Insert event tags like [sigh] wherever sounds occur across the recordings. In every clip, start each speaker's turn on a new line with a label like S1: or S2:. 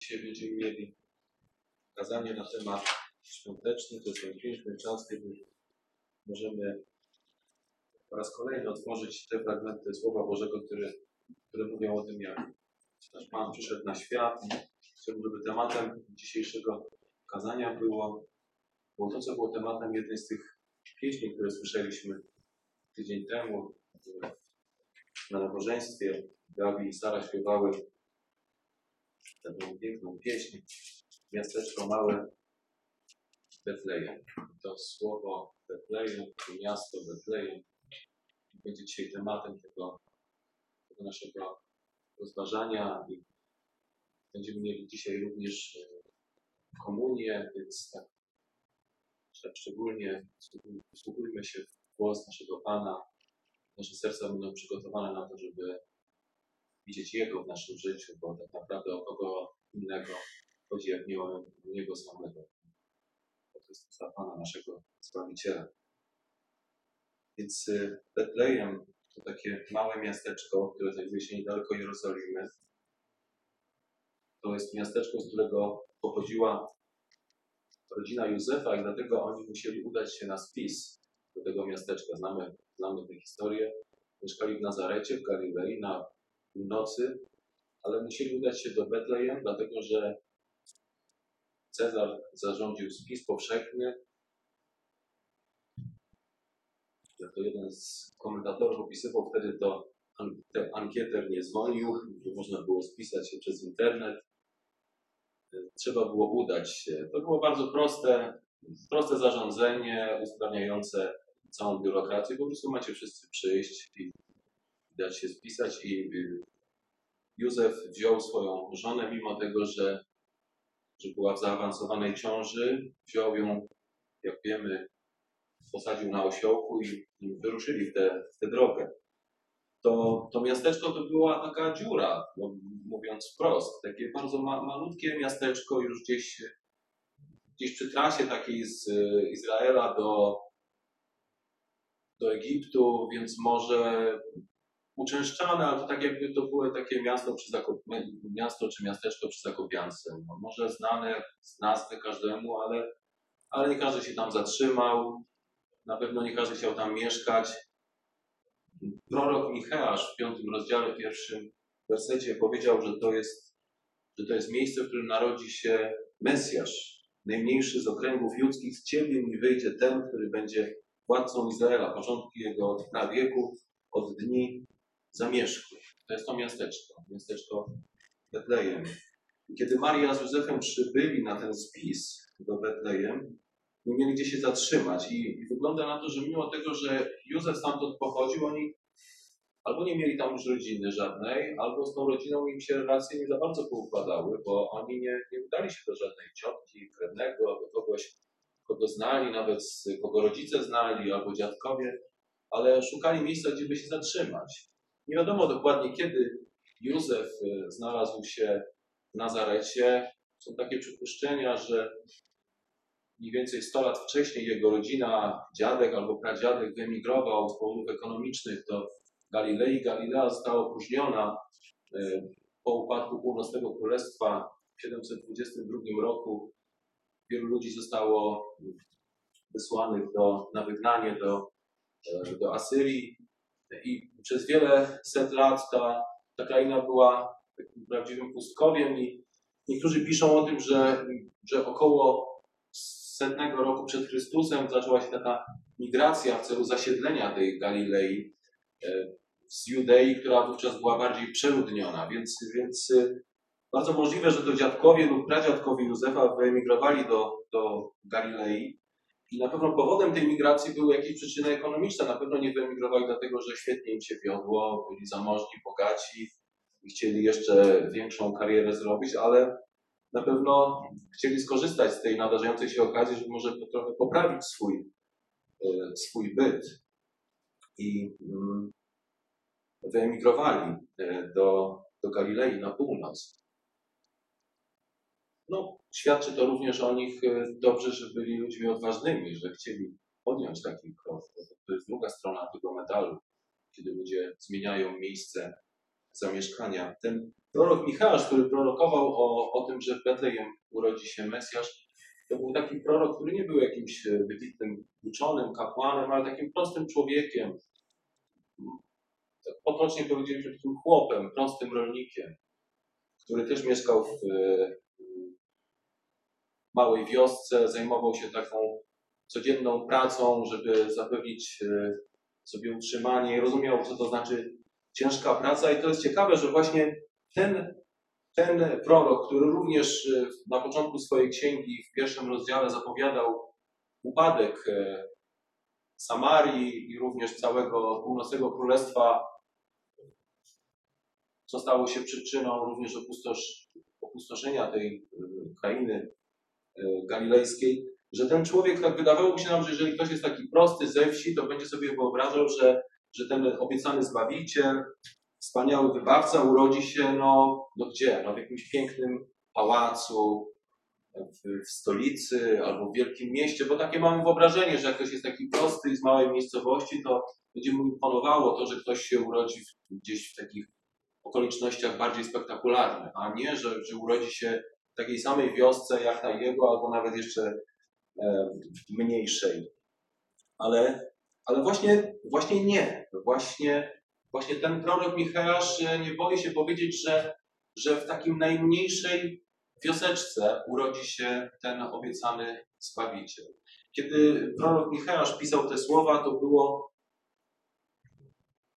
S1: Dzisiaj będziemy mieli kazanie na temat świąteczny. To jest ten piękny czas, kiedy możemy po raz kolejny otworzyć te fragmenty Słowa Bożego, które, które mówią o tym, jak nasz Pan przyszedł na świat. Chciałbym, żeby tematem dzisiejszego kazania było, było to, co było tematem jednej z tych pieśni, które słyszeliśmy tydzień temu na nabożeństwie. Gabi i Sara śpiewały taką piękną pieśń. Miasteczko małe Betlejem. To słowo Betlejem, to miasto Betlejem będzie dzisiaj tematem tego, tego naszego rozważania i będziemy mieli dzisiaj również e, komunię, więc tak tak szczególnie wsłuchujmy się w głos naszego Pana. Nasze serca będą przygotowane na to, żeby widzieć Jego w naszym życiu, bo tak naprawdę o kogo innego chodzi, jak nie o Niego samego. Bo to jest za Pana, naszego Zbawiciela. Więc y, Betlejem to takie małe miasteczko, które znajduje się niedaleko Jerozolimy. To jest miasteczko, z którego pochodziła rodzina Józefa i dlatego oni musieli udać się na spis do tego miasteczka. Znamy, znamy tę historię. Mieszkali w Nazarecie, w Galilei, na północy, ale musieli udać się do Betlejem, dlatego że Cezar zarządził spis powszechny. Jak to jeden z komentatorów opisywał, wtedy to ankieter nie dzwonił, można było spisać się przez internet trzeba było udać się. To było bardzo proste, proste zarządzenie usprawniające całą biurokrację. Po prostu macie wszyscy przyjść i dać się spisać i Józef wziął swoją żonę, mimo tego, że, że była w zaawansowanej ciąży, wziął ją, jak wiemy, posadził na osiołku i, i wyruszyli w tę, w tę drogę to, to miasteczko to była taka dziura, no, mówiąc wprost. Takie bardzo ma, malutkie miasteczko, już gdzieś, gdzieś przy trasie takiej z Izraela do, do Egiptu, więc może uczęszczane, ale to tak jakby to było takie miasto, przy Zakop... miasto czy miasteczko przy Zakopiance. No, może znane z nazwy każdemu, ale, ale nie każdy się tam zatrzymał. Na pewno nie każdy chciał tam mieszkać. Prorok Micheasz w piątym rozdziale, pierwszym wersecie powiedział, że to jest, że to jest miejsce, w którym narodzi się Mesjasz, najmniejszy z okręgów ludzkich. Z ciebie mi wyjdzie ten, który będzie władcą Izraela. Początki jego od prawieku, od dni zamieszku. To jest to miasteczko, miasteczko Betlejem. Kiedy Maria z Józefem przybyli na ten spis do Betlejem, nie mieli gdzie się zatrzymać. I, wygląda na to, że mimo tego, że Józef stamtąd pochodził, oni albo nie mieli tam już rodziny żadnej, albo z tą rodziną im się relacje nie za bardzo poukładały, bo oni nie, nie udali się do żadnej ciotki, krewnego, do kogoś, kogo znali, nawet kogo rodzice znali, albo dziadkowie, ale szukali miejsca, gdzie by się zatrzymać. Nie wiadomo dokładnie, kiedy Józef e, znalazł się w Nazarecie. Są takie przypuszczenia, że mniej więcej 100 lat wcześniej jego rodzina, dziadek albo pradziadek wyemigrował z powodów ekonomicznych do Galilei. Galilea została opróżniona e, po upadku północnego królestwa w 722 roku. Wielu ludzi zostało wysłanych do, na wygnanie do, e, do Asyrii i przez wiele set lat ta, ta kraina była takim prawdziwym pustkowiem i niektórzy piszą o tym, że, że około setnego roku przed Chrystusem zaczęła się taka migracja w celu zasiedlenia tej Galilei e, z Judei, która wówczas była bardziej przeludniona, więc, więc e, bardzo możliwe, że to dziadkowie lub pradziadkowie Józefa wyemigrowali do, do Galilei i na pewno powodem tej migracji były jakieś przyczyny ekonomiczne. Na pewno nie wyemigrowali dlatego, że świetnie im się wiodło, byli zamożni, bogaci i chcieli jeszcze większą karierę zrobić, ale na pewno chcieli skorzystać z tej nadarzającej się okazji, żeby może trochę poprawić swój, e, swój byt. I mm, wyemigrowali e, do, do Galilei na północ. No, świadczy to również o nich e, dobrze, że byli ludźmi odważnymi, że chcieli podjąć taki krok. To jest druga strona tego medalu, kiedy ludzie zmieniają miejsce zamieszkania. Ten prorok Michałasz, który prorokował o, o tym, że w Betlejem urodzi się Mesjasz, to był taki prorok, który nie był jakimś e, wybitnym uczonym, kapłanem, ale takim prostym człowiekiem. Tak potocznie powiedzieliśmy, takim chłopem, prostym rolnikiem, który też mieszkał w e, małej wiosce, zajmował się taką codzienną pracą, żeby zapewnić e, sobie utrzymanie, rozumiał, co to znaczy ciężka praca. I to jest ciekawe, że właśnie ten, ten prorok, który również e, na początku swojej księgi w pierwszym rozdziale zapowiadał upadek e, Samarii i również całego północnego królestwa, co stało się przyczyną również opustosz, opustoszenia tej krainy galilejskiej, że ten człowiek, tak wydawało się nam, że jeżeli ktoś jest taki prosty ze wsi, to będzie sobie wyobrażał, że, że ten obiecany Zbawiciel, wspaniały wybawca urodzi się, no, no gdzie? No w jakimś pięknym pałacu, w, w, stolicy albo w wielkim mieście, bo takie mamy wyobrażenie, że jak ktoś jest taki prosty i z małej miejscowości, to będzie mu imponowało to, że ktoś się urodzi gdzieś w takich okolicznościach bardziej spektakularnych, a nie, że, że urodzi się takiej samej wiosce jak ta jego, albo nawet jeszcze E, mniejszej. Ale, ale właśnie, właśnie nie. Właśnie, właśnie ten prorok Michałasz nie boi się powiedzieć, że, że w takim najmniejszej wioseczce urodzi się ten obiecany Zbawiciel. Kiedy prorok Michałasz pisał te słowa, to było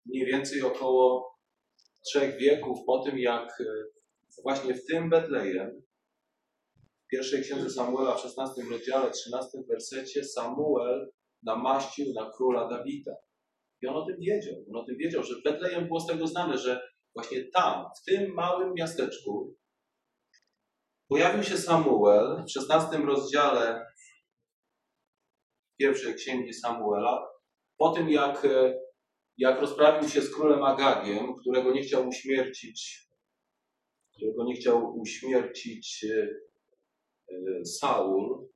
S1: mniej więcej około trzech wieków po tym, jak właśnie w tym Betlejem pierwszej księdze Samuela w 16 rozdziale, 13 wersecie Samuel namaścił na króla Dawida. I on o tym wiedział. On o tym wiedział, że Betlejem było z tego znane, że właśnie tam, w tym małym miasteczku, pojawił się Samuel w 16 rozdziale pierwszej księgi Samuela, po tym jak, jak rozprawił się z królem Agagiem, którego nie chciał uśmiercić, którego nie chciał uśmiercić E, Saul,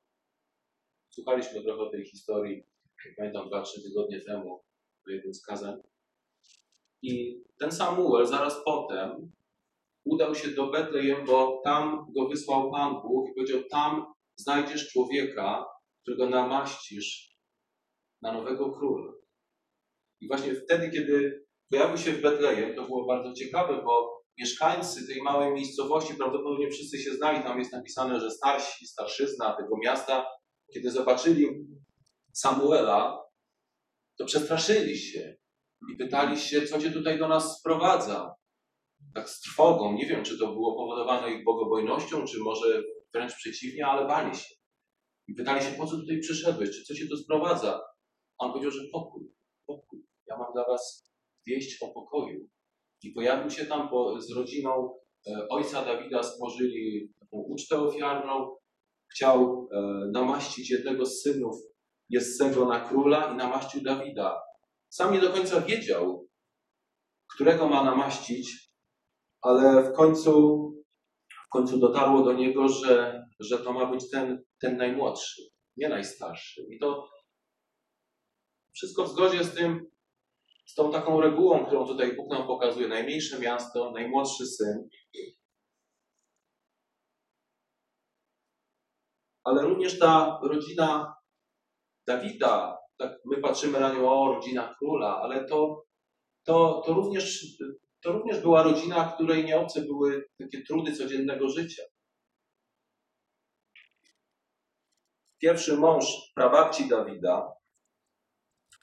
S1: słuchaliśmy trochę tej historii, pamiętam, dwa, trzy tygodnie temu, w jednym z kazań. I ten Samuel zaraz potem udał się do Betlejem, bo tam go wysłał Pan Bóg i powiedział, tam znajdziesz człowieka, którego namaścisz na nowego króla. I właśnie wtedy, kiedy pojawił się w Betlejem, to było bardzo ciekawe, bo mieszkańcy tej małej miejscowości, prawdopodobnie wszyscy się znali, tam jest napisane, że starsi, starszyzna tego miasta, kiedy zobaczyli Samuela, to przestraszyli się i pytali się, co cię tutaj do nas sprowadza. Tak z trwogą. Nie wiem, czy to było powodowane ich bogobojnością, czy może wręcz przeciwnie, ale bali się. I pytali się, po co tutaj przyszedłeś, czy co cię tu sprowadza? On powiedział, że pokój, pokój. Ja mam dla was wieść o pokoju. I pojawił się tam bo z rodziną e, ojca Dawida, stworzyli taką ucztę ofiarną. Chciał e, namaścić jednego z synów Jessego na króla i namaścił Dawida. Sam nie do końca wiedział, którego ma namaścić, ale w końcu, w końcu dotarło do niego, że, że to ma być ten, ten najmłodszy, nie najstarszy. I to wszystko w zgodzie z tym, z tą taką regułą, którą tutaj Bóg nam pokazuje, najmniejsze miasto, najmłodszy syn, ale również ta rodzina Dawida, tak my patrzymy na nią, o, rodzina króla, ale to, to, to, również, to również była rodzina, której nie były takie trudy codziennego życia. Pierwszy mąż prababci Dawida,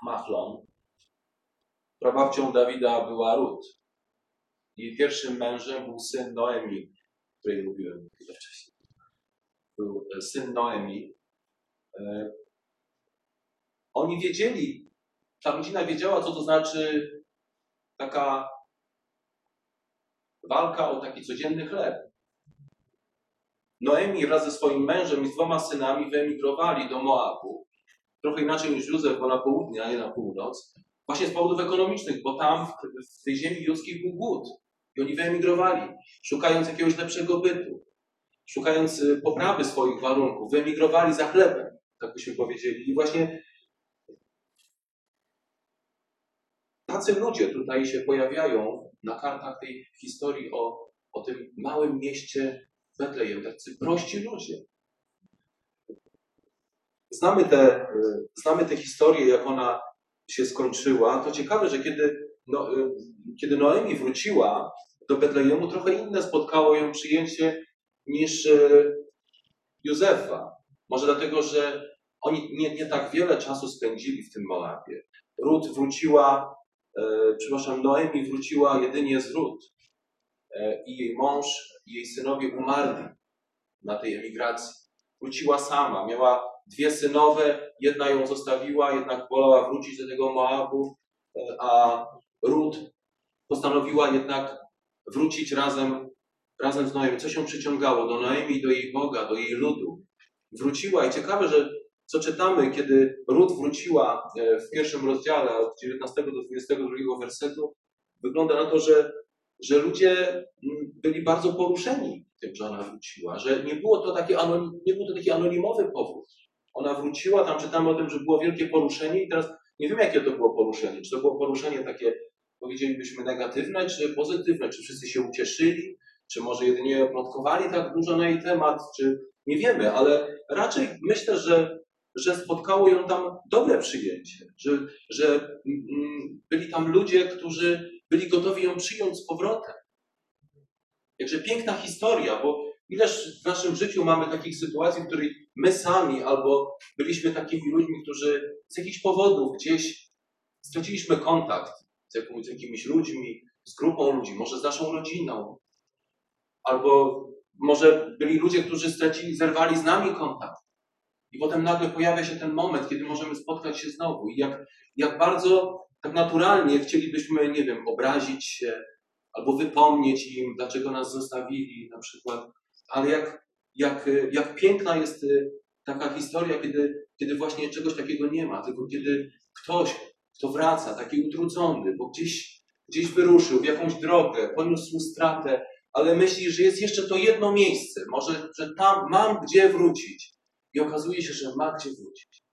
S1: Machlon, Prababcią Dawida była Rut. I pierwszym mężem był syn Noemi, o której mówiłem chwilę wcześniej. Był e, syn Noemi. E, oni wiedzieli, ta rodzina wiedziała, co to znaczy taka walka o taki codzienny chleb. Noemi wraz ze swoim mężem i z dwoma synami wyemigrowali do Moabu. Trochę inaczej niż Józef, bo na południe, a nie na północ. Właśnie z powodów ekonomicznych, bo tam w tej ziemi judzkiej był głód. I oni wyemigrowali, szukając jakiegoś lepszego bytu, szukając y, poprawy swoich warunków. Wyemigrowali za chlebem, tak byśmy powiedzieli. I właśnie ta tacy ludzie tutaj się pojawiają na kartach tej historii o, o tym małym mieście Betlejem, tacy prości ludzie. Znamy tę znamy te historię, jak ona się skończyła. To ciekawe, że kiedy, no, y, kiedy Noemi wróciła do Betlejemu, trochę inne spotkało ją przyjęcie niż y, Józefa. Może dlatego, że oni nie, nie tak wiele czasu spędzili w tym Moabie. Rut wróciła, e, przepraszam, Noemi wróciła jedynie z Rut. E, I jej mąż i jej synowie umarli na tej emigracji. Wróciła sama, miała dwie synowe, jedna ją zostawiła, jednak wolała wrócić do tego Moabu, e, a Rut postanowiła jednak wrócić razem, razem z Noemi. Co się przyciągało do Noemi, do jej Boga, do jej ludu. Wróciła i ciekawe, że co czytamy, kiedy Rut wróciła e, w pierwszym rozdziale od 19 do 22 wersetu, wygląda na to, że, że ludzie byli bardzo poruszeni tym, że ona wróciła, że nie było to, takie anonim, nie był to taki anonimowy powód. Ona wróciła, tam czytamy o tym, że było wielkie poruszenie i teraz nie wiem, jakie to było poruszenie. Czy to było poruszenie takie, powiedzielibyśmy, negatywne, czy pozytywne? Czy wszyscy się ucieszyli? Czy może jedynie plotkowali tak dużo na jej temat? Czy nie wiemy, ale raczej myślę, że, że spotkało ją tam dobre przyjęcie, że, że mm, byli tam ludzie, którzy byli gotowi ją przyjąć z powrotem. Jakże piękna historia, bo ileż w naszym życiu mamy takich sytuacji, w których my sami albo byliśmy takimi ludźmi, którzy z jakichś powodów gdzieś straciliśmy kontakt z, jakimiś, ludźmi, z grupą ludzi, może z naszą rodziną, albo może byli ludzie, którzy stracili, zerwali z nami kontakt. I potem nagle pojawia się ten moment, kiedy możemy spotkać się znowu. I jak, jak bardzo tak naturalnie chcielibyśmy, nie wiem, obrazić się, albo wypomnieć im, dlaczego nas zostawili na przykład. Ale jak, jak, jak piękna jest y, taka historia, kiedy, kiedy właśnie czegoś takiego nie ma, tylko kiedy ktoś, kto wraca, taki utrudzony, bo gdzieś, gdzieś wyruszył w jakąś drogę, poniósł stratę, ale myśli, że jest jeszcze to jedno miejsce, może, że tam mam gdzie wrócić. I okazuje się, że ma gdzie wrócić.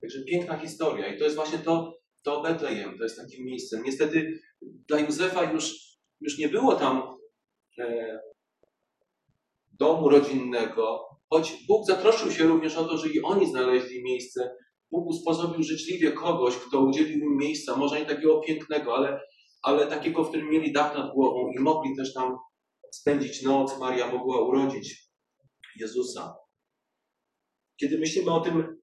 S1: Także piękna historia. I to jest właśnie to, to Betlejem, to jest takim miejscem. Niestety dla Józefa już, już nie było tam e, domu rodzinnego, choć Bóg zatroszczył się również o to, że i oni znaleźli miejsce. Bóg usposobił życzliwie kogoś, kto udzielił im miejsca, może nie takiego pięknego, ale, ale takiego, w którym mieli dach nad głową i mogli też tam spędzić noc. Maria mogła urodzić Jezusa. Kiedy myślimy o tym,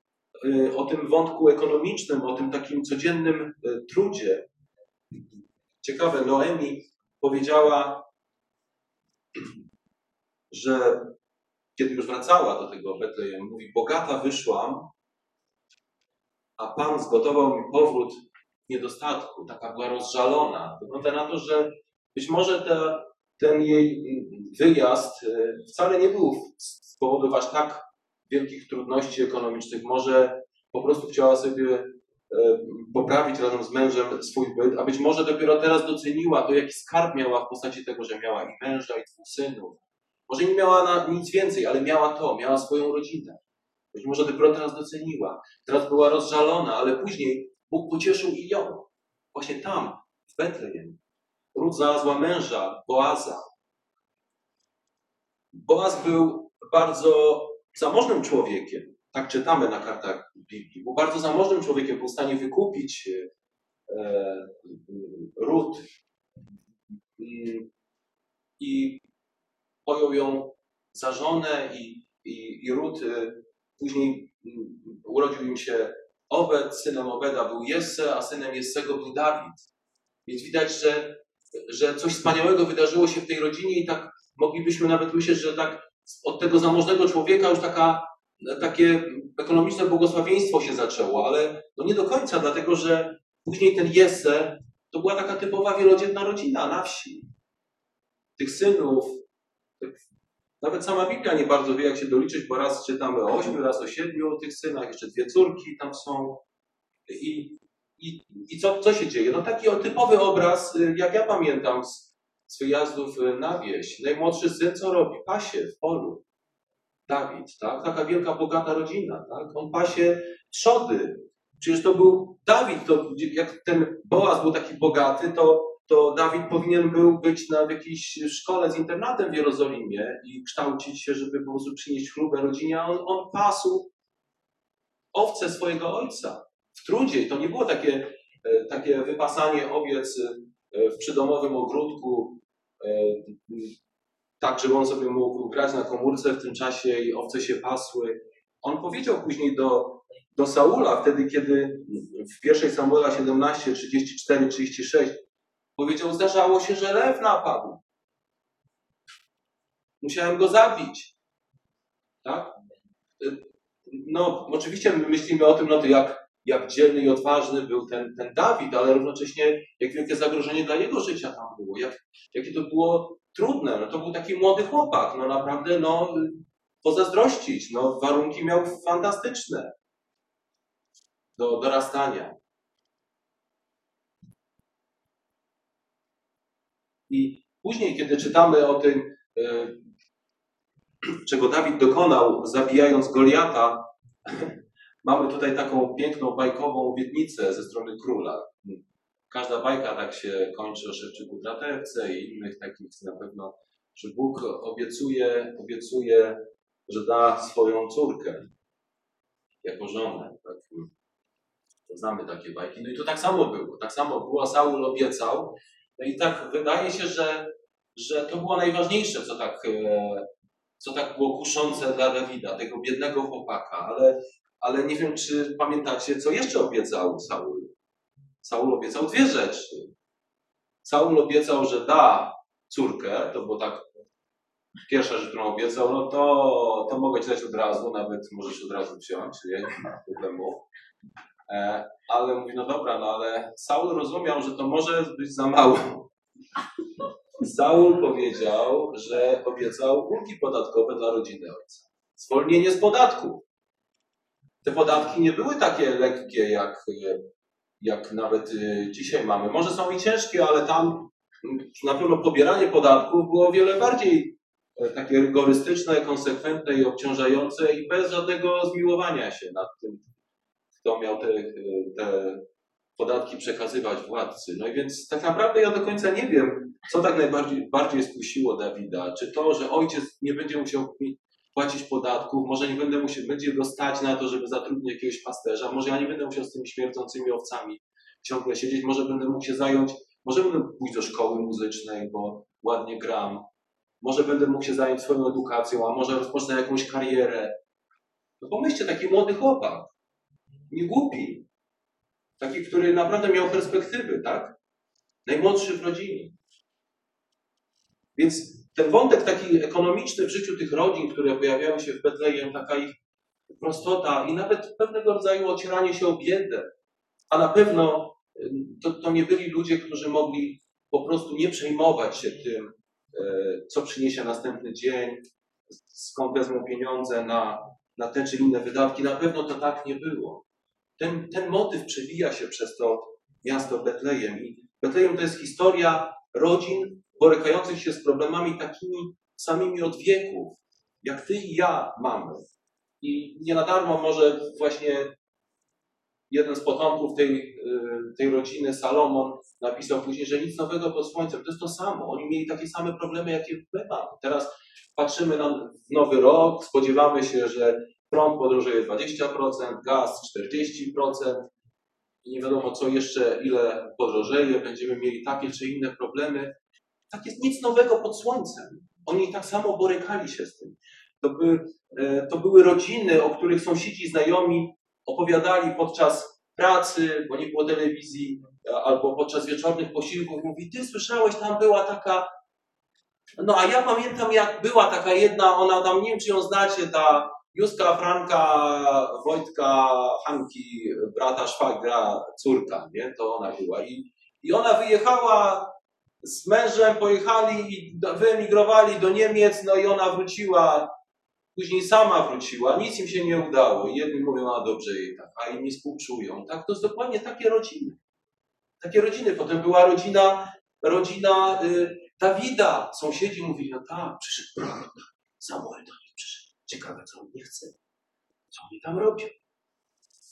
S1: e, o tym wątku ekonomicznym, o tym takim codziennym e, trudzie, ciekawe, Noemi powiedziała, że kiedy już wracała do tego Betlejem, mówi, bogata wyszłam, a Pan zgotował mi powrót niedostatku. Taka była rozżalona. Wygląda na to, że być może te, ten jej wyjazd e, wcale nie był z powodu aż tak wielkich trudności ekonomicznych. Może po prostu chciała sobie e, poprawić razem z mężem swój byt, a być może dopiero teraz doceniła to, jaki skarb miała w postaci tego, że miała i męża, i dwóch synów. Może nie miała na nic więcej, ale miała to, miała swoją rodzinę. Być może dopiero teraz doceniła. Teraz była rozżalona, ale później Bóg pocieszył i ją. Właśnie tam, w Betlejem. Ród znalazła męża, Boaza. Boaz był bardzo zamożnym człowiekiem. Tak czytamy na kartach Biblii. Był bardzo zamożnym człowiekiem, był w stanie wykupić e, Ród. I pojął ją za żonę i, i, i Ród e, później urodził im się Obed, synem Obeda był Jesse, a synem Jessego był Dawid. Więc widać, że, że coś wspaniałego wydarzyło się w tej rodzinie i tak moglibyśmy nawet myśleć, że tak od tego zamożnego człowieka już taka, takie ekonomiczne błogosławieństwo się zaczęło, ale no nie do końca, dlatego że później ten Jesse to była taka typowa wielodzietna rodzina na wsi. Tych synów, nawet sama Biblia nie bardzo wie, jak się doliczyć, bo raz czytamy o ośmiu, raz o siedmiu tych synach, jeszcze dwie córki tam są. I, i, i co, co się dzieje? No taki typowy obraz, y, jak ja pamiętam z, z wyjazdów y, na wieś. Najmłodszy syn co robi? Pasie w polu. Dawid, tak? Taka wielka, bogata rodzina, tak? On pasie trzody. Przecież to był Dawid, to jak ten Boaz był taki bogaty, to, to Dawid powinien był być na jakiejś szkole z internatem w Jerozolimie i kształcić się, żeby po prostu przynieść chlubę rodzinie, a on, on pasł owce swojego ojca w trudzie. To nie było takie, e, takie wypasanie owiec e, w przydomowym ogródku, e, tak, żeby on sobie mógł grać na komórce w tym czasie i owce się pasły. On powiedział później do, do Saula, wtedy kiedy w pierwszej Samuela 17, 34, 36, powiedział, zdarzało się, że lew napadł. Musiałem go zabić. Tak? No, oczywiście my myślimy o tym, no to jak, jak dzielny i odważny był ten, ten Dawid, ale równocześnie jak wielkie zagrożenie dla jego życia tam było, jak, jakie to było trudne. No, to był taki młody chłopak, no naprawdę, no pozazdrościć, no warunki miał fantastyczne do dorastania. I później, kiedy czytamy o tym, e, czego Dawid dokonał, zabijając Goliata, [laughs] mamy tutaj taką piękną, bajkową obietnicę ze strony króla. Każda bajka tak się kończy o szewczyku Dratewce i innych takich na pewno, że Bóg obiecuje, obiecuje, że da swoją córkę jako żonę. Tak? Znamy takie bajki. No i to tak samo było. Tak samo było. Saul obiecał. No i tak wydaje się, że, że to było najważniejsze, co tak, e, co tak było kuszące dla Dawida, tego biednego chłopaka. Ale, ale nie wiem, czy pamiętacie, co jeszcze obiecał Saul. Saul obiecał dwie rzeczy. Saul obiecał, że da córkę, to było tak pierwsza rzecz, którą obiecał, no to, to mogę ci dać od razu, nawet możesz od razu wziąć, nie, nie ma problemu. E, ale mówi, no dobra, no ale Saul rozumiał, że to może być za mało. [laughs] Saul powiedział, że obiecał ulgi podatkowe dla rodziny ojca. Zwolnienie z podatków. Te podatki nie były takie lekkie, jak, jak nawet y, dzisiaj mamy. Może są i ciężkie, ale tam na pewno pobieranie podatków było o wiele bardziej e, takie rygorystyczne, konsekwentne i obciążające i bez żadnego zmiłowania się nad tym, kto miał te, te podatki przekazywać władcy. No i więc tak naprawdę ja do końca nie wiem, co tak najbardziej bardziej skusiło Dawida. Czy to, że ojciec nie będzie musiał płacić podatków, może nie będę musiał, będzie go stać na to, żeby zatrudnić jakiegoś pasterza, może ja nie będę musiał z tymi śmierdzącymi owcami ciągle siedzieć, może będę mógł się zająć, może będę pójść do szkoły muzycznej, bo ładnie gram, może będę mógł się zająć swoją edukacją, a może rozpocznę jakąś karierę. No pomyślcie, taki młody chłopak, nie głupi. Taki, który naprawdę miał perspektywy, tak? Najmłodszy w rodzinie. Więc ten wątek taki ekonomiczny w życiu tych rodzin, które pojawiały się w Betlejem, taka ich prostota i nawet pewnego rodzaju ocieranie się o biedę. A na pewno to, to nie byli ludzie, którzy mogli po prostu nie przejmować się tym, e, co przyniesie następny dzień, skąd wezmą pieniądze na, na te czy inne wydatki. Na pewno to tak nie było. Ten, ten motyw przewija się przez to miasto Betlejem. I Betlejem to jest historia rodzin borykających się z problemami takimi samymi od wieków, jak ty i ja mamy. I nie na darmo może właśnie jeden z potomków tej, y, tej rodziny, Salomon, napisał później, że nic nowego pod słońcem. To jest to samo. Oni mieli takie same problemy, jakie my mamy. Teraz patrzymy na nowy rok, spodziewamy się, że prąd podrożeje 20%, gaz 40% i nie wiadomo co jeszcze, ile podrożeje, będziemy mieli takie czy inne problemy. Tak jest nic nowego pod słońcem. Oni tak samo borykali się z tym. To, by, e, to były rodziny, o których sąsiedzi, znajomi opowiadali podczas pracy, bo nie było telewizji, albo podczas wieczornych posiłków. Mówi, ty słyszałeś, tam była taka... No a ja pamiętam, jak była taka jedna, ona tam, nie wiem, czy ją znacie, ta Józka, Franka, Wojtka, Hanki, brata, szwagra, córka, nie? To ona była. I, I ona wyjechała z mężem, pojechali i wyemigrowali do Niemiec, no i ona wróciła, później sama wróciła, nic im się nie udało. I jedni mówią, a dobrze jej tak, a inni współczują. Tak, to jest dokładnie takie rodziny. Takie rodziny. Potem była rodzina, rodzina y, Dawida. Sąsiedzi mówili, no tak, przyszedł prorok, Samuel do nich przyszedł. Ciekawe, co on nie chce. Co oni tam robią?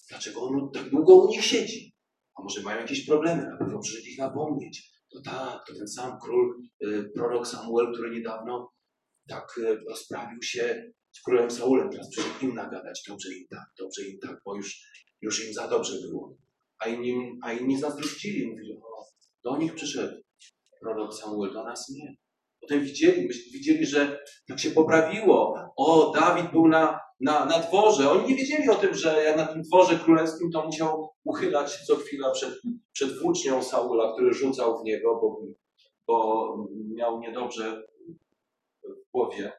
S1: dlaczego on tak długo u nich siedzi? A może mają jakieś problemy, na pewno przyszedł ich napomnieć. To tak, to ten sam król, y, prorok Samuel, który niedawno tak y, rozprawił się z królem Saulem, teraz przyszedł im nagadać, dobrze im tak, dobrze im tak, bo już, już im za dobrze było. A inni, a inni zazdrościli, mówili, o, do nich przyszedł prorok Samuel, do nas nie. Potem widzieli, widzieli, że tak się poprawiło. O, Dawid był na, na, na dworze. Oni nie wiedzieli o tym, że jak na tym dworze królewskim to musiał uchylać się co chwila przed, przed włócznią Saula, który rzucał w niego, bo, bo miał niedobrze w głowie.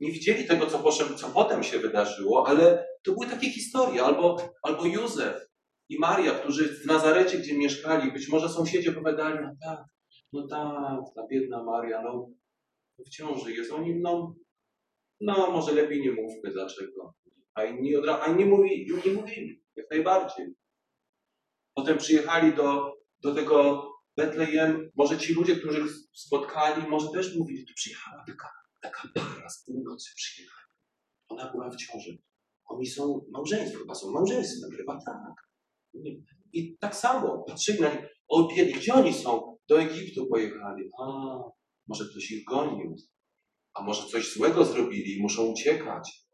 S1: Nie widzieli tego, co, poszedł, co potem się wydarzyło, ale to były takie historie. Albo, albo Józef i Maria, którzy w Nazarecie, gdzie mieszkali, być może sąsiedzi opowiadali, no tak, no tak, ta biedna Maria, no w ciąży jest. Oni, no, no może lepiej nie mówmy dlaczego. A inni, od, a inni mówi, nie mówili, jak najbardziej. Potem przyjechali do, do tego Betlejem, może ci ludzie, których spotkali, może też mówili, tu przyjechała taka, taka para z północy przyjechała. Ona była w ciąży. Oni są małżeństwem, chyba są małżeństwem, chyba tak. I tak samo patrzyli na nich, o biedni, gdzie oni są? Do Egiptu pojechali. A, może ktoś ich gonił. A może coś złego zrobili i muszą uciekać.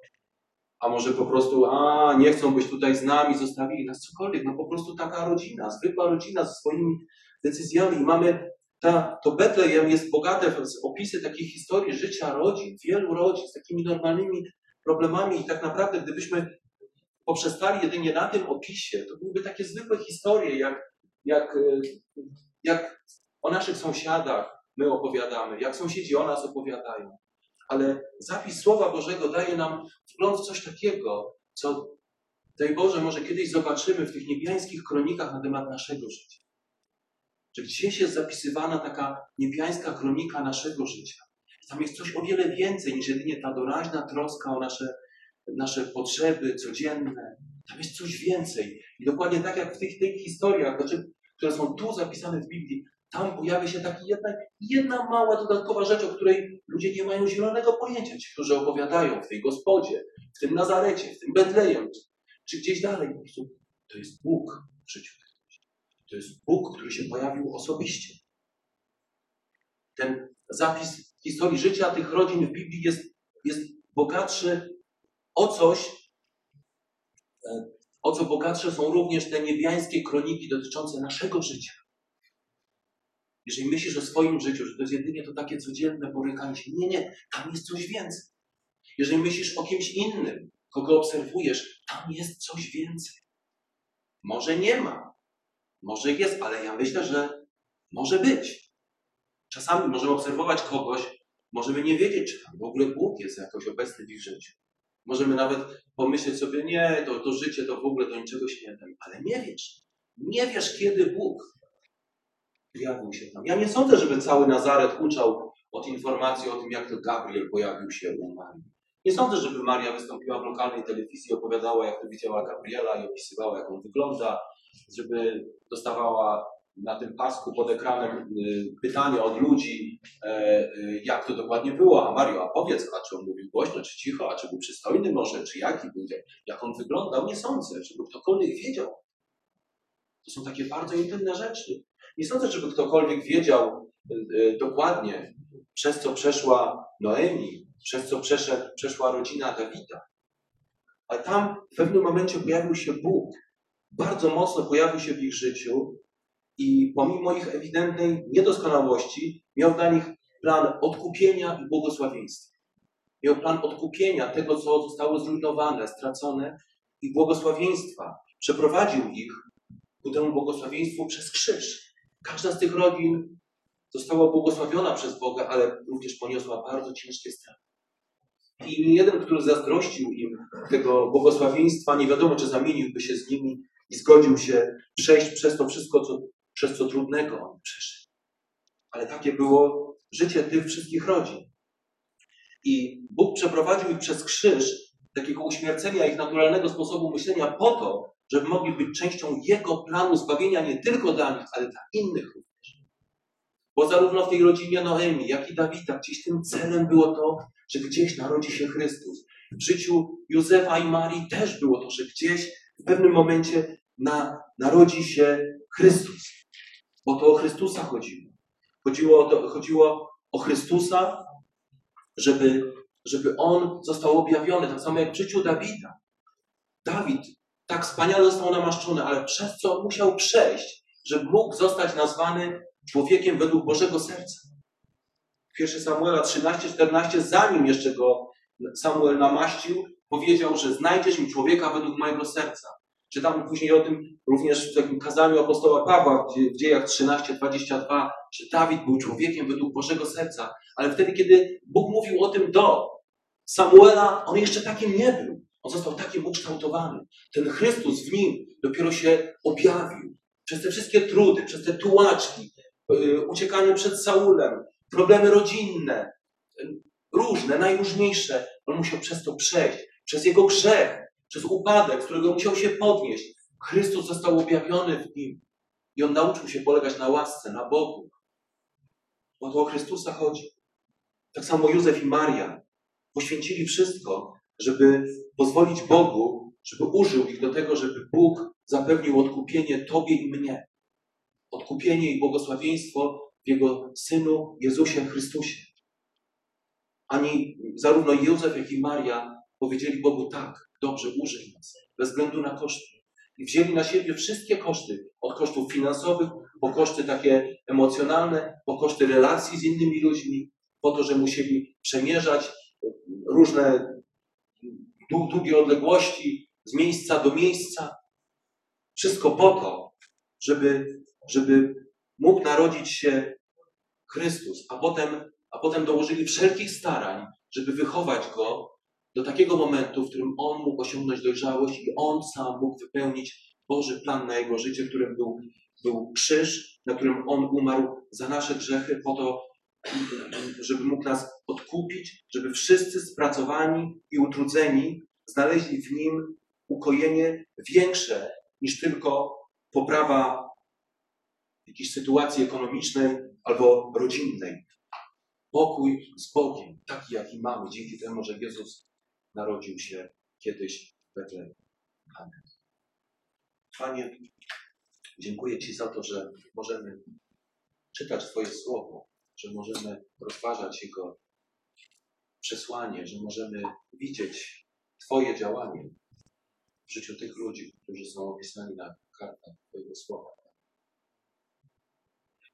S1: A może po prostu, a nie chcą być tutaj z nami, zostawili nas cokolwiek. No po prostu taka rodzina, zwykła rodzina ze swoimi decyzjami. I mamy, ta, to Betlejem jest bogate w opisy takich historii życia rodzin, wielu rodzin z takimi normalnymi problemami. I tak naprawdę, gdybyśmy poprzestali jedynie na tym opisie, to byłyby takie zwykłe historie, jak, jak, e, jak o naszych sąsiadach my opowiadamy, jak sąsiedzi o nas opowiadają. Ale zapis Słowa Bożego daje nam wgląd w coś takiego, co daj Boże, może kiedyś zobaczymy w tych niebiańskich kronikach na temat naszego życia. Że gdzieś jest zapisywana taka niebiańska kronika naszego życia. Tam jest coś o wiele więcej niż jedynie ta doraźna troska o nasze, nasze potrzeby codzienne. Tam jest coś więcej. I dokładnie tak jak w tych, tych historiach, znaczy, które są tu zapisane w Biblii, tam pojawia się taka jedna, mała dodatkowa rzecz, o której ludzie nie mają zielonego pojęcia. Ci, którzy opowiadają w tej gospodzie, w tym Nazarecie, w tym Betlejem, czy, czy gdzieś dalej. Po prostu to jest Bóg w życiu tych ludzi. To jest Bóg, który się pojawił osobiście. Ten zapis historii życia tych rodzin w Biblii jest, jest bogatszy o coś, e, o co bogatsze są również te niebiańskie kroniki dotyczące naszego życia. Jeżeli myślisz o swoim życiu, że to jest jedynie to takie codzienne borykanie się, nie, nie, tam jest coś więcej. Jeżeli myślisz o kimś innym, kogo obserwujesz, tam jest coś więcej. Może nie ma, może jest, ale ja myślę, że może być. Czasami możemy obserwować kogoś, możemy nie wiedzieć, czy tam w ogóle Bóg jest jakoś obecny w ich życiu. Możemy nawet pomyśleć sobie, nie, to, to życie to w ogóle do niczego się nie da. Ale nie wiesz. Nie wiesz, kiedy Bóg pojawił się tam. Ja nie sądzę, żeby cały Nazaret uczał od informacji o tym, jak to Gabriel pojawił się u Marii. Nie sądzę, żeby Maria wystąpiła w lokalnej telewizji, opowiadała, jak to widziała Gabriela i opisywała, jak on wygląda, żeby dostawała na tym pasku pod ekranem y, pytania od ludzi, e, y, jak to dokładnie było. A Mario, a powiedz, a czy on mówił głośno, czy cicho, a czy był przystojny może, czy jaki był, jak on wyglądał. Nie sądzę, żeby ktokolwiek wiedział. To są takie bardzo intymne rzeczy. Nie sądzę, żeby ktokolwiek wiedział y, y, dokładnie, przez co przeszła Noemi, przez co przeszła rodzina Dawida. Ale tam w pewnym momencie pojawił się Bóg. Bardzo mocno pojawił się w ich życiu i pomimo ich ewidentnej niedoskonałości miał dla nich plan odkupienia i błogosławieństwa. Miał plan odkupienia tego, co zostało zrujnowane, stracone i błogosławieństwa. Przeprowadził ich ku temu błogosławieństwu przez krzyż. Każda z tych rodzin została błogosławiona przez Boga, ale również poniosła bardzo ciężkie straty. I jeden, który zazdrościł im tego błogosławieństwa, nie wiadomo, czy zamieniłby się z nimi i zgodził się przejść przez to wszystko, co, przez co trudnego oni przeszli. Ale takie było życie tych wszystkich rodzin. I Bóg przeprowadził ich przez krzyż, takiego uśmiercenia ich naturalnego sposobu myślenia po to, żeby mogli być częścią Jego planu zbawienia nie tylko dla nich, ale dla innych również. Bo zarówno w tej rodzinie Noemi, jak i Dawida, gdzieś tym celem było to, że gdzieś narodzi się Chrystus. W życiu Józefa i Marii też było to, że gdzieś w pewnym momencie na, narodzi się Chrystus. Bo to o Chrystusa chodziło. Chodziło o, to, chodziło o Chrystusa, żeby, żeby On został objawiony, tak samo jak w życiu Dawida. Dawid tak wspaniale został namaszczony, ale przez co musiał przejść, żeby mógł zostać nazwany człowiekiem według Bożego serca. 1 Samuela 13-14, zanim jeszcze go Samuel namaścił, powiedział, że znajdziesz mi człowieka według mojego serca. Czytamy później o tym również w takim kazaniu apostoła Pawła w dziejach 13-22, że Dawid był człowiekiem według Bożego serca. Ale wtedy, kiedy Bóg mówił o tym do Samuela, on jeszcze takim nie był. On został takim ukształtowany. Ten Chrystus w nim dopiero się objawił. Przez te wszystkie trudy, przez te tułaczki, yy, uciekanie przed Saulem, problemy rodzinne, różne, najróżniejsze. On musiał przez to przejść. Przez jego grzech, przez upadek, z którego musiał się podnieść. Chrystus został objawiony w nim. I on nauczył się polegać na łasce, na Bogu. Bo to o Chrystusa chodzi. Tak samo Józef i Maria poświęcili wszystko, żeby pozwolić Bogu, żeby użył ich do tego, żeby Bóg zapewnił odkupienie Tobie i mnie. Odkupienie i błogosławieństwo w Jego Synu Jezusie Chrystusie. Ani zarówno Józef, jak i Maria powiedzieli Bogu tak, dobrze, użyj nas, bez względu na koszty. I wzięli na siebie wszystkie koszty, od kosztów finansowych, po koszty takie emocjonalne, po koszty relacji z innymi ludźmi, po to, że musieli przemierzać różne długie odległości z miejsca do miejsca. Wszystko po to, żeby, żeby mógł narodzić się Chrystus, a potem, a potem dołożyli wszelkich starań, żeby wychować go do takiego momentu, w którym on mógł osiągnąć dojrzałość i on sam mógł wypełnić Boży plan na jego życie, którym był, był krzyż, na którym on umarł za nasze grzechy, po to, żeby mógł nas odkupić, żeby wszyscy spracowani i utrudzeni znaleźli w nim ukojenie większe niż tylko poprawa jakiejś sytuacji ekonomicznej albo rodzinnej. Pokój z Bogiem, taki jaki mamy, dzięki temu, że Jezus narodził się kiedyś w Betlejemie. Amen. Panie, dziękuję Ci za to, że możemy czytać Twoje słowo, że możemy rozważać Jego przesłanie, że możemy widzieć Twoje działanie w życiu tych ludzi, którzy są opisani na kartach Twojego słowa.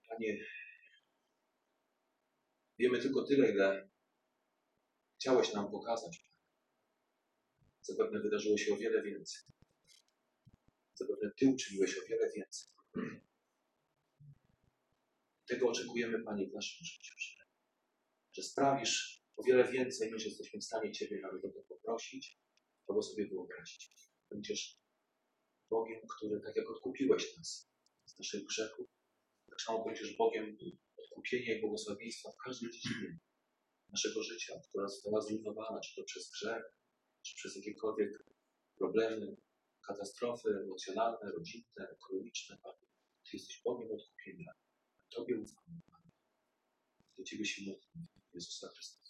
S1: Panie, wiemy tylko tyle, ile chciałeś nam pokazać. Zapewne wydarzyło się o wiele więcej. Zapewne Ty uczyniłeś o wiele więcej. Tego oczekujemy, Panie, w naszym życiu. Że sprawisz o wiele więcej niż jesteśmy w stanie Ciebie nawet o to poprosić albo sobie wyobrazić. Będziesz Bogiem, który tak jak odkupiłeś nas z naszych grzechów, tak samo będziesz Bogiem odkupienia i błogosławieństwa w każdej dziedzinie naszego życia, która została zrujnowana, czy to przez grzech, czy przez jakiekolwiek problemy, katastrofy emocjonalne, rodzinne, ekonomiczne, Panie. Ty jesteś Bogiem odkupienia. Tobie ufamy, Panie. Do Ciebie się modlimy, Jezusa Chrystusa.